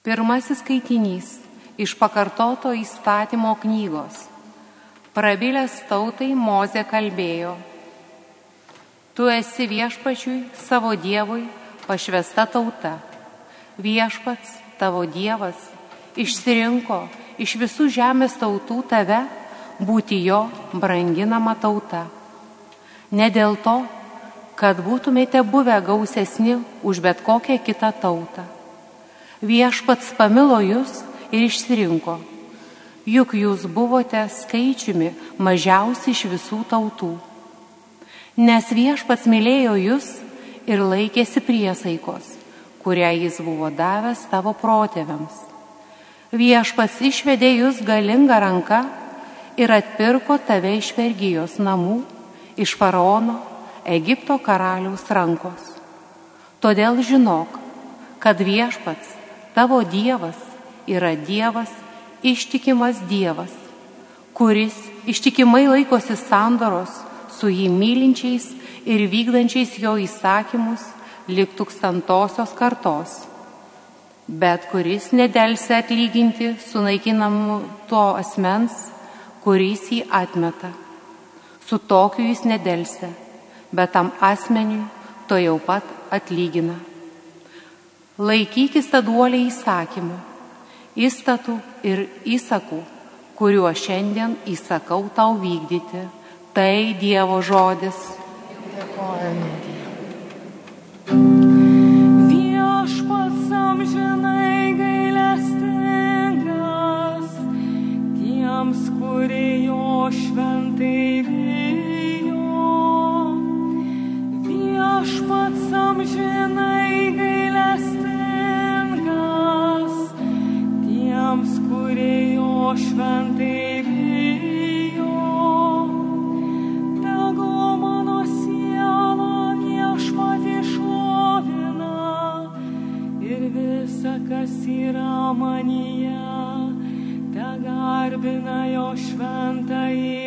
Pirmasis skaitinys iš pakartoto įstatymo knygos. Prabilęs tautai Moze kalbėjo. Tu esi viešpačiui savo Dievui pašvesta tauta. Viešpats tavo Dievas išsirinko iš visų žemės tautų tave būti jo branginama tauta. Ne dėl to, kad būtumėte buvę gausesni už bet kokią kitą tautą viešpats pamilo jūs ir išsirinko, juk jūs buvote skaičiumi mažiausi iš visų tautų. Nes viešpats mylėjo jūs ir laikėsi priesaikos, kurią jis buvo davęs tavo protėviams. Viešpats išvedė jūs galingą ranką ir atpirko tave iš vergyjos namų, iš faraono, Egipto karaliaus rankos. Todėl žinok, kad viešpats Tavo Dievas yra Dievas, ištikimas Dievas, kuris ištikimai laikosi sandoros su jį mylinčiais ir vykdančiais jo įsakymus lik tūkstantosios kartos, bet kuris nedelsia atlyginti sunaikinamu to asmens, kuris jį atmeta. Su tokiu jis nedelsia, bet tam asmeniui to jau pat atlygina. Laikykis taduoliai įsakymų, įstatų ir įsakų, kuriuo šiandien įsakau tau vykdyti. Tai Dievo žodis. Dėkojame Dievui. Viešpats amžinai gailestingas tiems, kurie jo šventai bijo. Viešpats amžinai yra manyje, te garbina jo šventą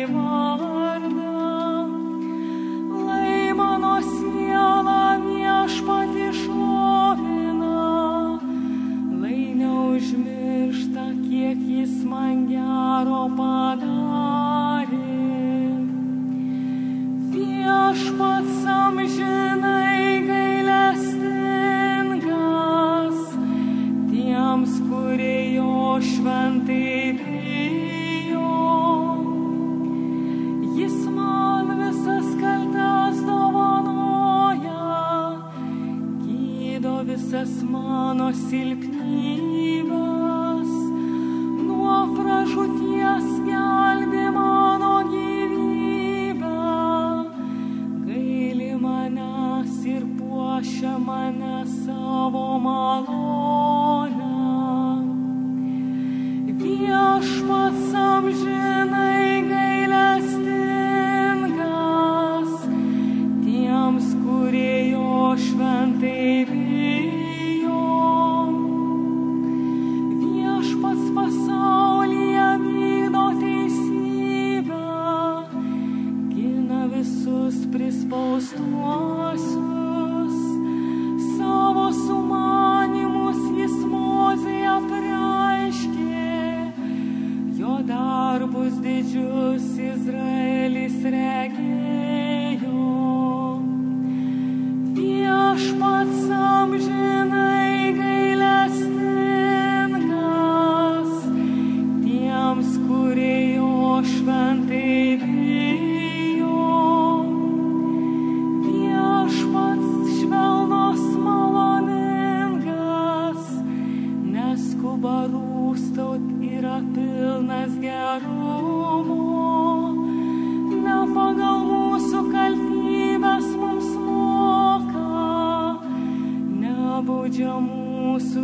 savo malonę.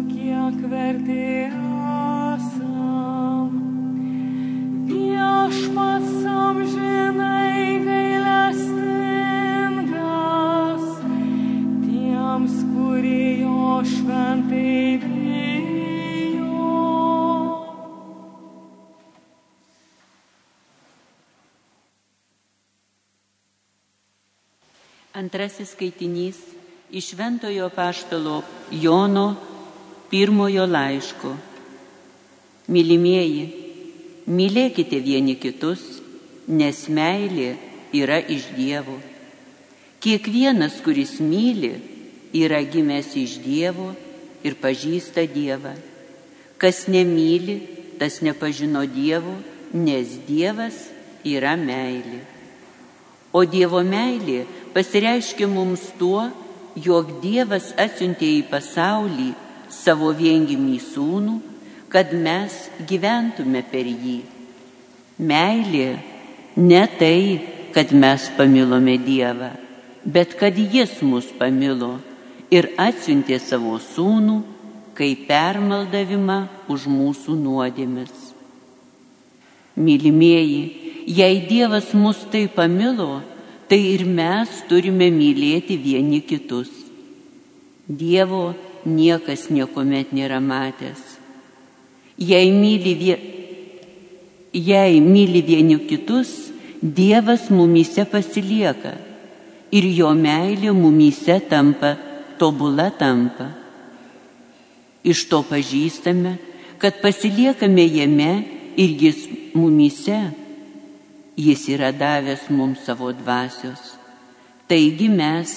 Kiek verti esam. Viešpats amžinai gailestingas tiems, kurie jo šventai bijo. Antrasis skaitinys iš Šventojo Paštalo Jono pirmojo laiško. Mylimieji, mylėkite vieni kitus, nes meilė yra iš Dievo. Kiekvienas, kuris myli, yra gimęs iš Dievo ir pažįsta Dievą. Kas nemyli, tas nepažino Dievo, nes Dievas yra meilė. O Dievo meilė pasireiškia mums tuo, jog Dievas atsiuntė į pasaulį savo viengimį sūnų, kad mes gyventume per jį. Meilė ne tai, kad mes pamilome Dievą, bet kad Jis mus pamilo ir atsiuntė savo sūnų kaip permaldavimą už mūsų nuodėmis. Mylimieji, jei Dievas mus tai pamilo, tai ir mes turime mylėti vieni kitus. Dievo niekas niekuomet nėra matęs. Jei myli, vie... Jei myli vieni kitus, Dievas mumyse pasilieka ir jo meilė mumyse tampa, tobula tampa. Iš to pažįstame, kad pasiliekame jame ir jis mumyse. Jis yra davęs mums savo dvasios. Taigi mes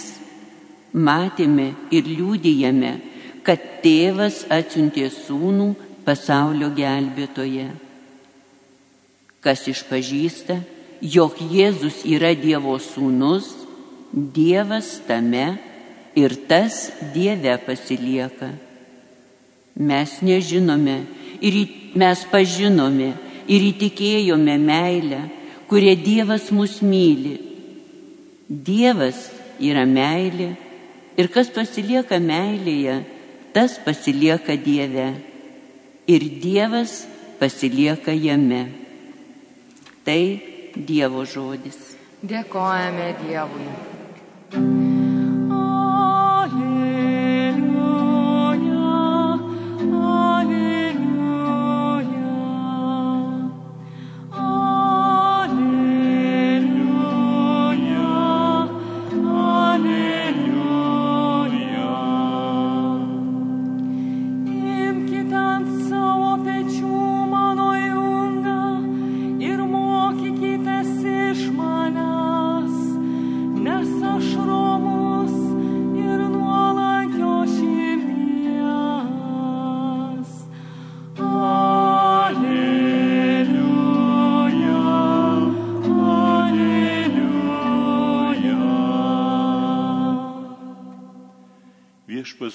matėme ir liūdėjame, kad tėvas atsiuntė sūnų pasaulio gelbėtoje. Kas išpažįsta, jog Jėzus yra Dievo sūnus, Dievas tame ir tas Dieve pasilieka. Mes nežinome ir mes pažinome ir įtikėjome meilę, kurie Dievas mus myli. Dievas yra meilė ir kas pasilieka meilėje, tas pasilieka Dieve ir Dievas pasilieka jame. Tai Dievo žodis. Dėkojame Dievui.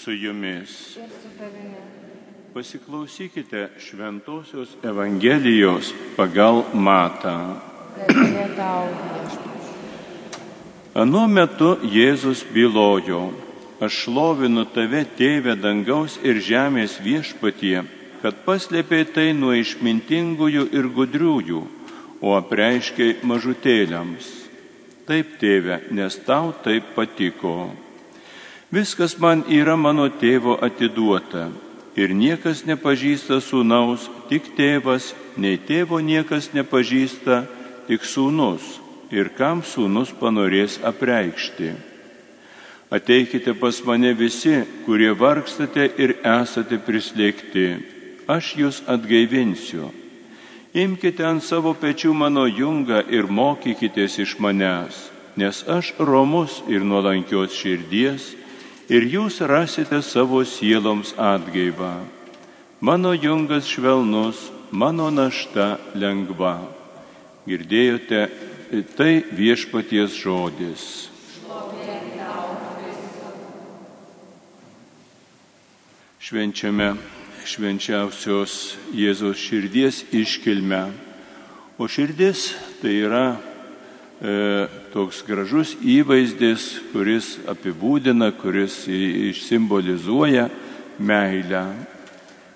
Su jumis. Pasiklausykite Šventojios Evangelijos pagal Matą. Anuo metu Jėzus bylojo, aš šlovinu tave, tėvę dangaus ir žemės viešpatie, kad paslėpiai tai nuo išmintingųjų ir gudriųjų, o apreiškiai mažutėliams. Taip, tėve, nes tau taip patiko. Viskas man yra mano tėvo atiduota ir niekas nepažįsta sūnaus, tik tėvas, nei tėvo niekas nepažįsta, tik sūnus ir kam sūnus panorės apreikšti. Ateikite pas mane visi, kurie vargstate ir esate prislėgti, aš jūs atgaivinsiu. Imkite ant savo pečių mano jungą ir mokykitės iš manęs, nes aš romus ir nuolankios širdies ir jūs rasite savo sieloms atgaivą. Mano jungas švelnus, mano našta lengva. Girdėjote, tai viešpaties žodis. Švenčiame švenčiausios Jėzaus širdies iškilmę. O širdis tai yra e, toks gražus įvaizdis, kuris apibūdina, kuris simbolizuoja meilę.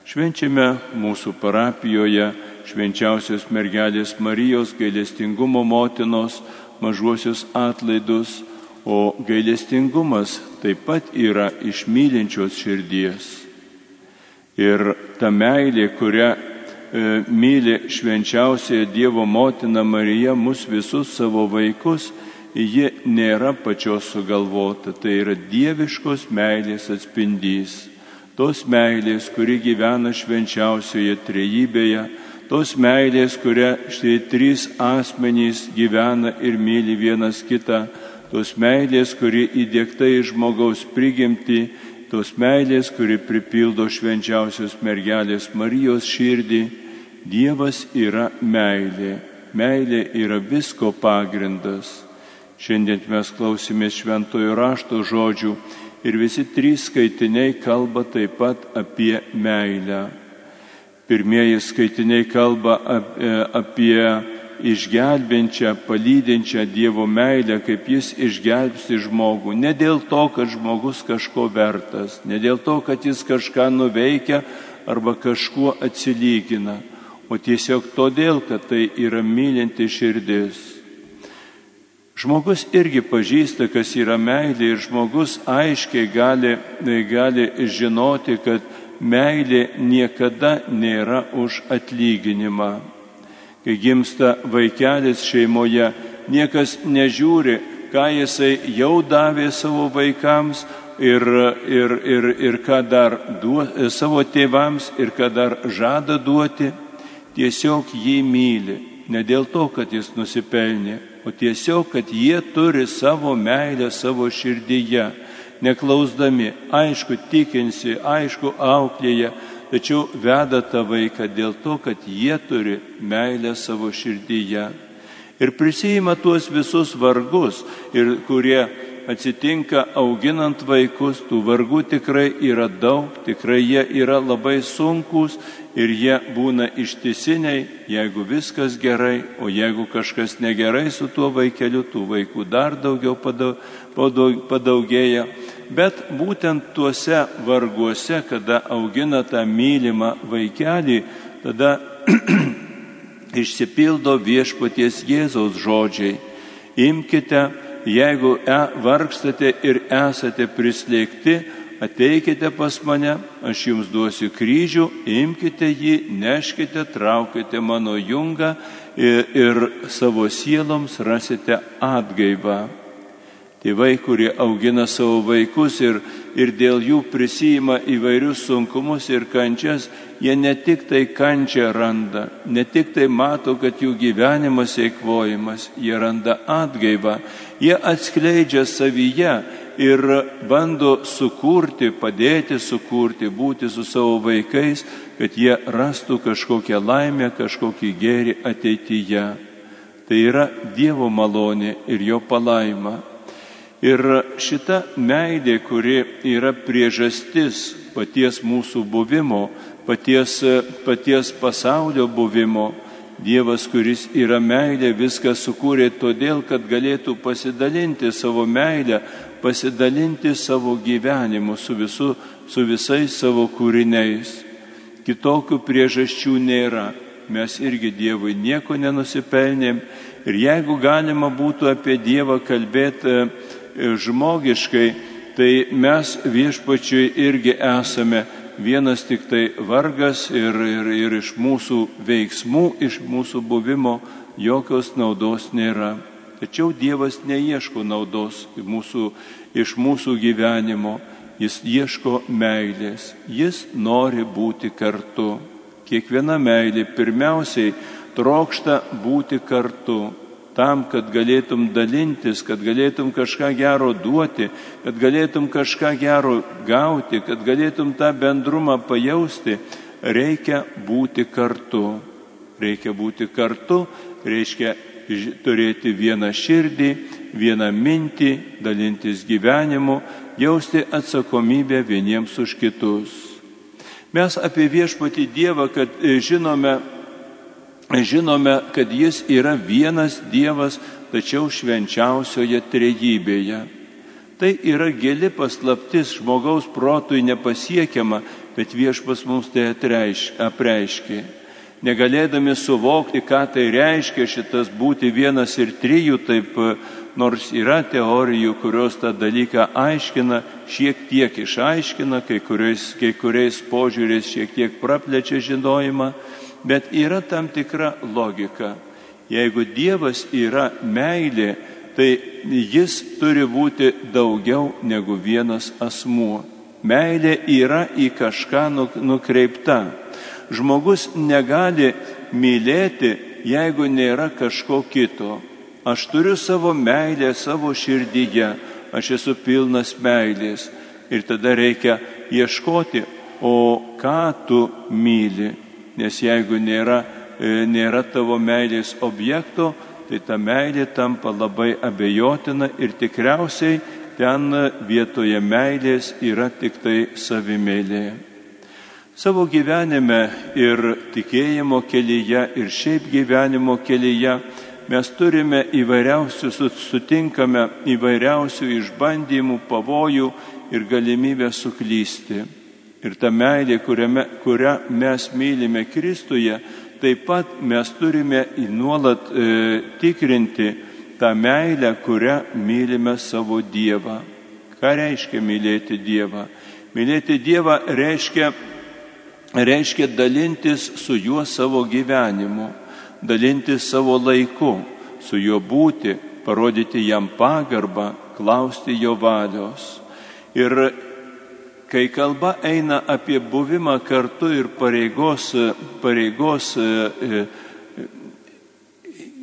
Švenčiame mūsų parapijoje švenčiausios mergelės Marijos gailestingumo motinos mažuosius atlaidus, o gailestingumas taip pat yra iš mylinčios širdies. Ir ta meilė, kurią e, myli švenčiausiai Dievo motina Marija mus visus savo vaikus, ji nėra pačios sugalvota, tai yra dieviškos meilės atspindys. tos meilės, kuri gyvena švenčiausioje trejybėje, tos meilės, kuria štai trys asmenys gyvena ir myli vienas kitą, tos meilės, kuri įdėkta į žmogaus prigimti, tos meilės, kuri pripildo švenčiausios mergelės Marijos širdį. Dievas yra meilė. Meilė yra visko pagrindas. Šiandien mes klausimės šventojo rašto žodžių ir visi trys skaitiniai kalba taip pat apie meilę. Pirmieji skaitiniai kalba apie išgelbinčią, palydinčią Dievo meilę, kaip Jis išgelbsti žmogų. Ne dėl to, kad žmogus kažko vertas, ne dėl to, kad jis kažką nuveikia arba kažkuo atsilygina, o tiesiog todėl, kad tai yra mylinti širdis. Žmogus irgi pažįsta, kas yra meilė ir žmogus aiškiai gali, gali žinoti, kad meilė niekada nėra už atlyginimą. Kai gimsta vaikelis šeimoje, niekas nežiūri, ką jisai jau davė savo vaikams ir, ir, ir, ir ką dar duo, savo tėvams ir ką dar žada duoti. Tiesiog jį myli. Ne dėl to, kad jis nusipelnė, o tiesiog, kad jie turi savo meilę savo širdyje. Neklausdami, aišku, tikinsi, aišku, auklėje, tačiau veda tą vaiką dėl to, kad jie turi meilę savo širdyje. Ir prisijima tuos visus vargus, ir kurie atsitinka auginant vaikus, tų vargų tikrai yra daug, tikrai jie yra labai sunkus ir jie būna ištisiniai, jeigu viskas gerai, o jeigu kažkas negerai su tuo vaikeliu, tų vaikų dar daugiau padaugėja. Bet būtent tuose varguose, kada augina tą mylimą vaikelį, tada išsipildo viešpaties Jėzaus žodžiai. Imkite, jeigu e, vargstate ir esate prislėgti, ateikite pas mane, aš jums duosiu kryžių, imkite jį, neškite, traukite mano jungą ir, ir savo sieloms rasite atgaivą. Tėvai, kurie augina savo vaikus ir, ir dėl jų prisijima įvairius sunkumus ir kančias, jie ne tik tai kančią randa, ne tik tai mato, kad jų gyvenimas eikvojimas, jie randa atgaivą, jie atskleidžia savyje ir bando sukurti, padėti sukurti, būti su savo vaikais, kad jie rastų kažkokią laimę, kažkokį gėrį ateityje. Tai yra Dievo malonė ir jo palaima. Ir šita meilė, kuri yra priežastis paties mūsų buvimo, paties, paties pasaulio buvimo, Dievas, kuris yra meilė, viską sukūrė todėl, kad galėtų pasidalinti savo meilę, pasidalinti savo gyvenimu su, visu, su visais savo kūriniais. Kitokių priežasčių nėra. Mes irgi Dievui nieko nenusipelnėm. Ir jeigu galima būtų apie Dievą kalbėti žmogiškai, tai mes viešpačiui irgi esame vienas tik tai vargas ir, ir, ir iš mūsų veiksmų, iš mūsų buvimo jokios naudos nėra. Tačiau Dievas neieško naudos mūsų, iš mūsų gyvenimo, Jis ieško meilės, Jis nori būti kartu. Kiekviena meilė pirmiausiai trokšta būti kartu tam, kad galėtum dalintis, kad galėtum kažką gero duoti, kad galėtum kažką gero gauti, kad galėtum tą bendrumą pajausti, reikia būti kartu. Reikia būti kartu, reiškia turėti vieną širdį, vieną mintį, dalintis gyvenimu, jausti atsakomybę vieniems už kitus. Mes apie viešpatį Dievą, kad žinome žinome, kad jis yra vienas Dievas, tačiau švenčiausioje trejybėje. Tai yra gili paslaptis žmogaus protui nepasiekiama, bet viešpas mums tai apreiškė. Negalėdami suvokti, ką tai reiškia šitas būti vienas ir trijų, taip nors yra teorijų, kurios tą dalyką aiškina, šiek tiek išaiškina, kai kuriais, kai kuriais požiūrės šiek tiek praplečia žinojimą, bet yra tam tikra logika. Jeigu Dievas yra meilė, tai jis turi būti daugiau negu vienas asmuo. Meilė yra į kažką nu- nukreipta. Žmogus negali mylėti, jeigu nėra kažko kito. Aš turiu savo meilę savo širdyje, aš esu pilnas meilės. Ir tada reikia ieškoti, o ką tu myli. Nes jeigu nėra, e, nėra tavo meilės objekto, tai ta meilė tampa labai abejotina ir tikriausiai ten vietoje meilės yra tik tai savimėlė. Savo gyvenime ir tikėjimo kelyje, ir šiaip gyvenimo kelyje mes turime įvairiausių, sutinkame įvairiausių išbandymų, pavojų ir galimybę suklysti. Ir ta meilė, kuriame, kurią mes mylime Kristuje, taip pat mes turime nuolat e, tikrinti tą meilę, kurią mylime savo Dievą. Ką reiškia mylėti Dievą? Mylėti Dievą reiškia, reiškia dalintis su juo savo gyvenimu, dalintis savo laiku, su juo būti, parodyti jam pagarbą, klausti jo valios. Ir kai kalba eina apie buvimą kartu ir pareigos, pareigos e,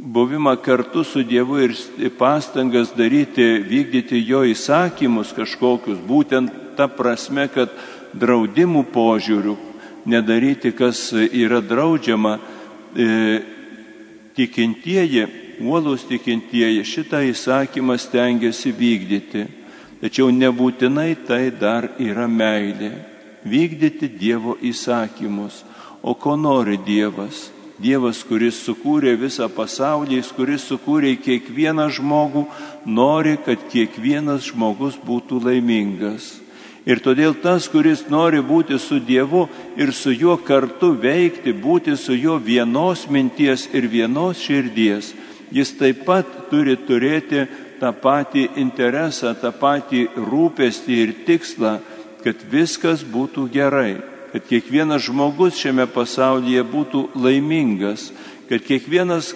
buvimą kartu su Dievu ir pastangas daryti, vykdyti jo įsakymus kažkokius, būtent ta prasme, kad draudimų požiūrių nedaryti, kas yra draudžiama, e, tikintieji, uolus tikintieji šitą įsakymą stengiasi vykdyti. Tačiau nebūtinai tai dar yra meilė. Vykdyti Dievo įsakymus. O ko nori Dievas? Dievas, kuris sukūrė visą pasaulį, kuris sukūrė kiekvieną žmogų, nori, kad kiekvienas žmogus būtų laimingas. Ir todėl tas, kuris nori būti su Dievu ir su juo kartu veikti, būti su juo vienos minties ir vienos širdies, jis taip pat turi turėti tą patį interesą, tą patį rūpestį ir tikslą, kad viskas būtų gerai kad kiekvienas žmogus šiame pasaulyje būtų laimingas, kad kiekvienas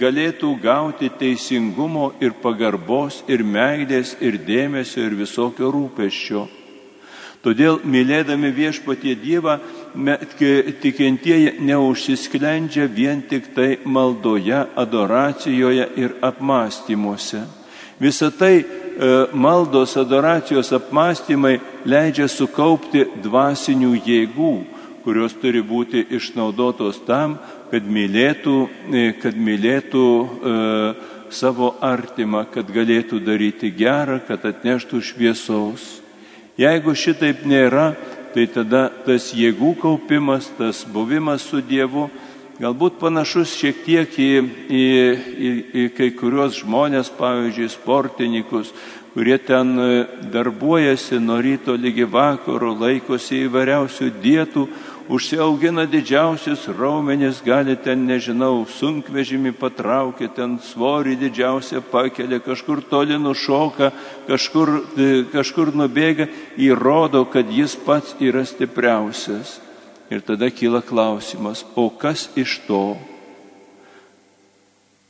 galėtų gauti teisingumo ir pagarbos ir meilės ir dėmesio ir visokio rūpeščio. Todėl, mylėdami viešpatie Dievą, tikintieji neužsisklendžia vien tik tai maldoje, adoracijoje ir apmąstymuose. Visą tai E, maldos adoracijos apmąstymai leidžia sukaupti dvasinių jėgų, kurios turi būti išnaudotos tam, kad mylėtų, e, kad mylėtų e, savo artimą, kad galėtų daryti gerą, kad atneštų šviesaus. Jeigu šitaip nėra, tai tada tas jėgų kaupimas, tas buvimas su Dievu, galbūt panašus šiek tiek į, į, į, į kai kuriuos žmonės, pavyzdžiui, sportininkus, kurie ten e, darbuojasi nuo ryto lygi vakaro, laikosi įvairiausių dietų, užsiaugina didžiausius raumenis, gali ten, nežinau, sunkvežimį patraukti, ten svorį didžiausią pakelia, kažkur toli nušoka, kažkur, e, kažkur nubėga, įrodo, kad jis pats yra stipriausias. Ir tada kyla klausimas, o kas iš to?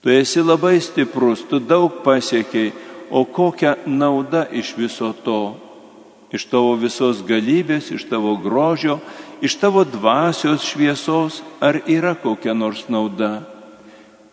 Tu esi labai stiprus, tu daug pasiekiai, o kokia nauda iš viso to? Iš tavo visos galybės, iš tavo grožio, iš tavo dvasios šviesos, ar yra kokia nors nauda?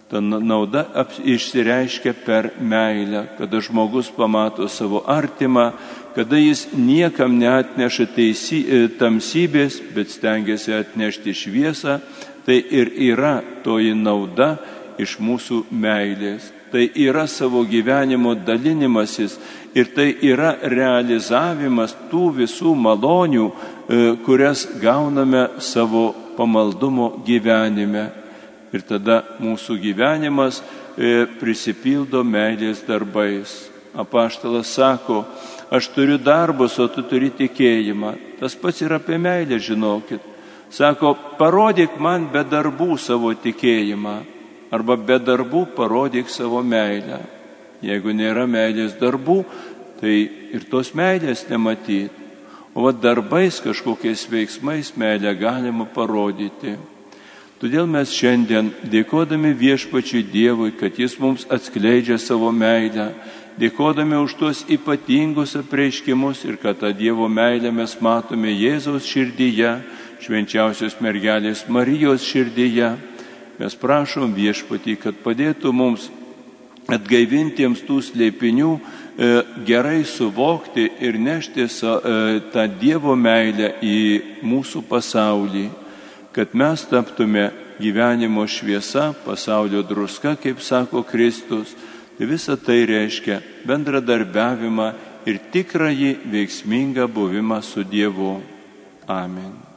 Ta nauda išsireiškia per meilę, kada žmogus pamato savo artimą, kada jis niekam neatneša teisy, e, tamsybės, bet stengiasi atnešti šviesą, tai ir yra toji nauda iš mūsų meilės. Tai yra savo gyvenimo dalinimasis ir tai yra realizavimas tų visų malonių, e, kurias gauname savo pamaldumo gyvenime. Ir tada mūsų gyvenimas e, prisipildo meilės darbais. Apaštalas sako, aš turiu darbus, o tu turi tikėjimą. Tas pats ir apie meilę, žinokit. Sako, parodyk man be darbų savo tikėjimą arba be darbų parodyk savo meilę. Jeigu nėra meilės darbų, tai ir tos meilės nematyt. O va darbais kažkokiais veiksmais meilę galima parodyti. Todėl mes šiandien, dėkodami viešpačiui Dievui, kad Jis mums atskleidžia savo meilę, dėkodami už tuos ypatingus apreiškimus ir kad tą Dievo meilę mes matome Jėzaus širdyje, švenčiausios mergelės Marijos širdyje. Mes prašom viešpatį, kad padėtų mums atgaivintiems tų slėpinių e, gerai suvokti ir nešti e, tą Dievo meilę į mūsų pasaulį, kad mes taptume gyvenimo šviesa, pasaulio druska, kaip sako Kristus. Tai visa tai reiškia bendradarbiavimą ir tikrąjį veiksmingą buvimą su Dievu. Amen.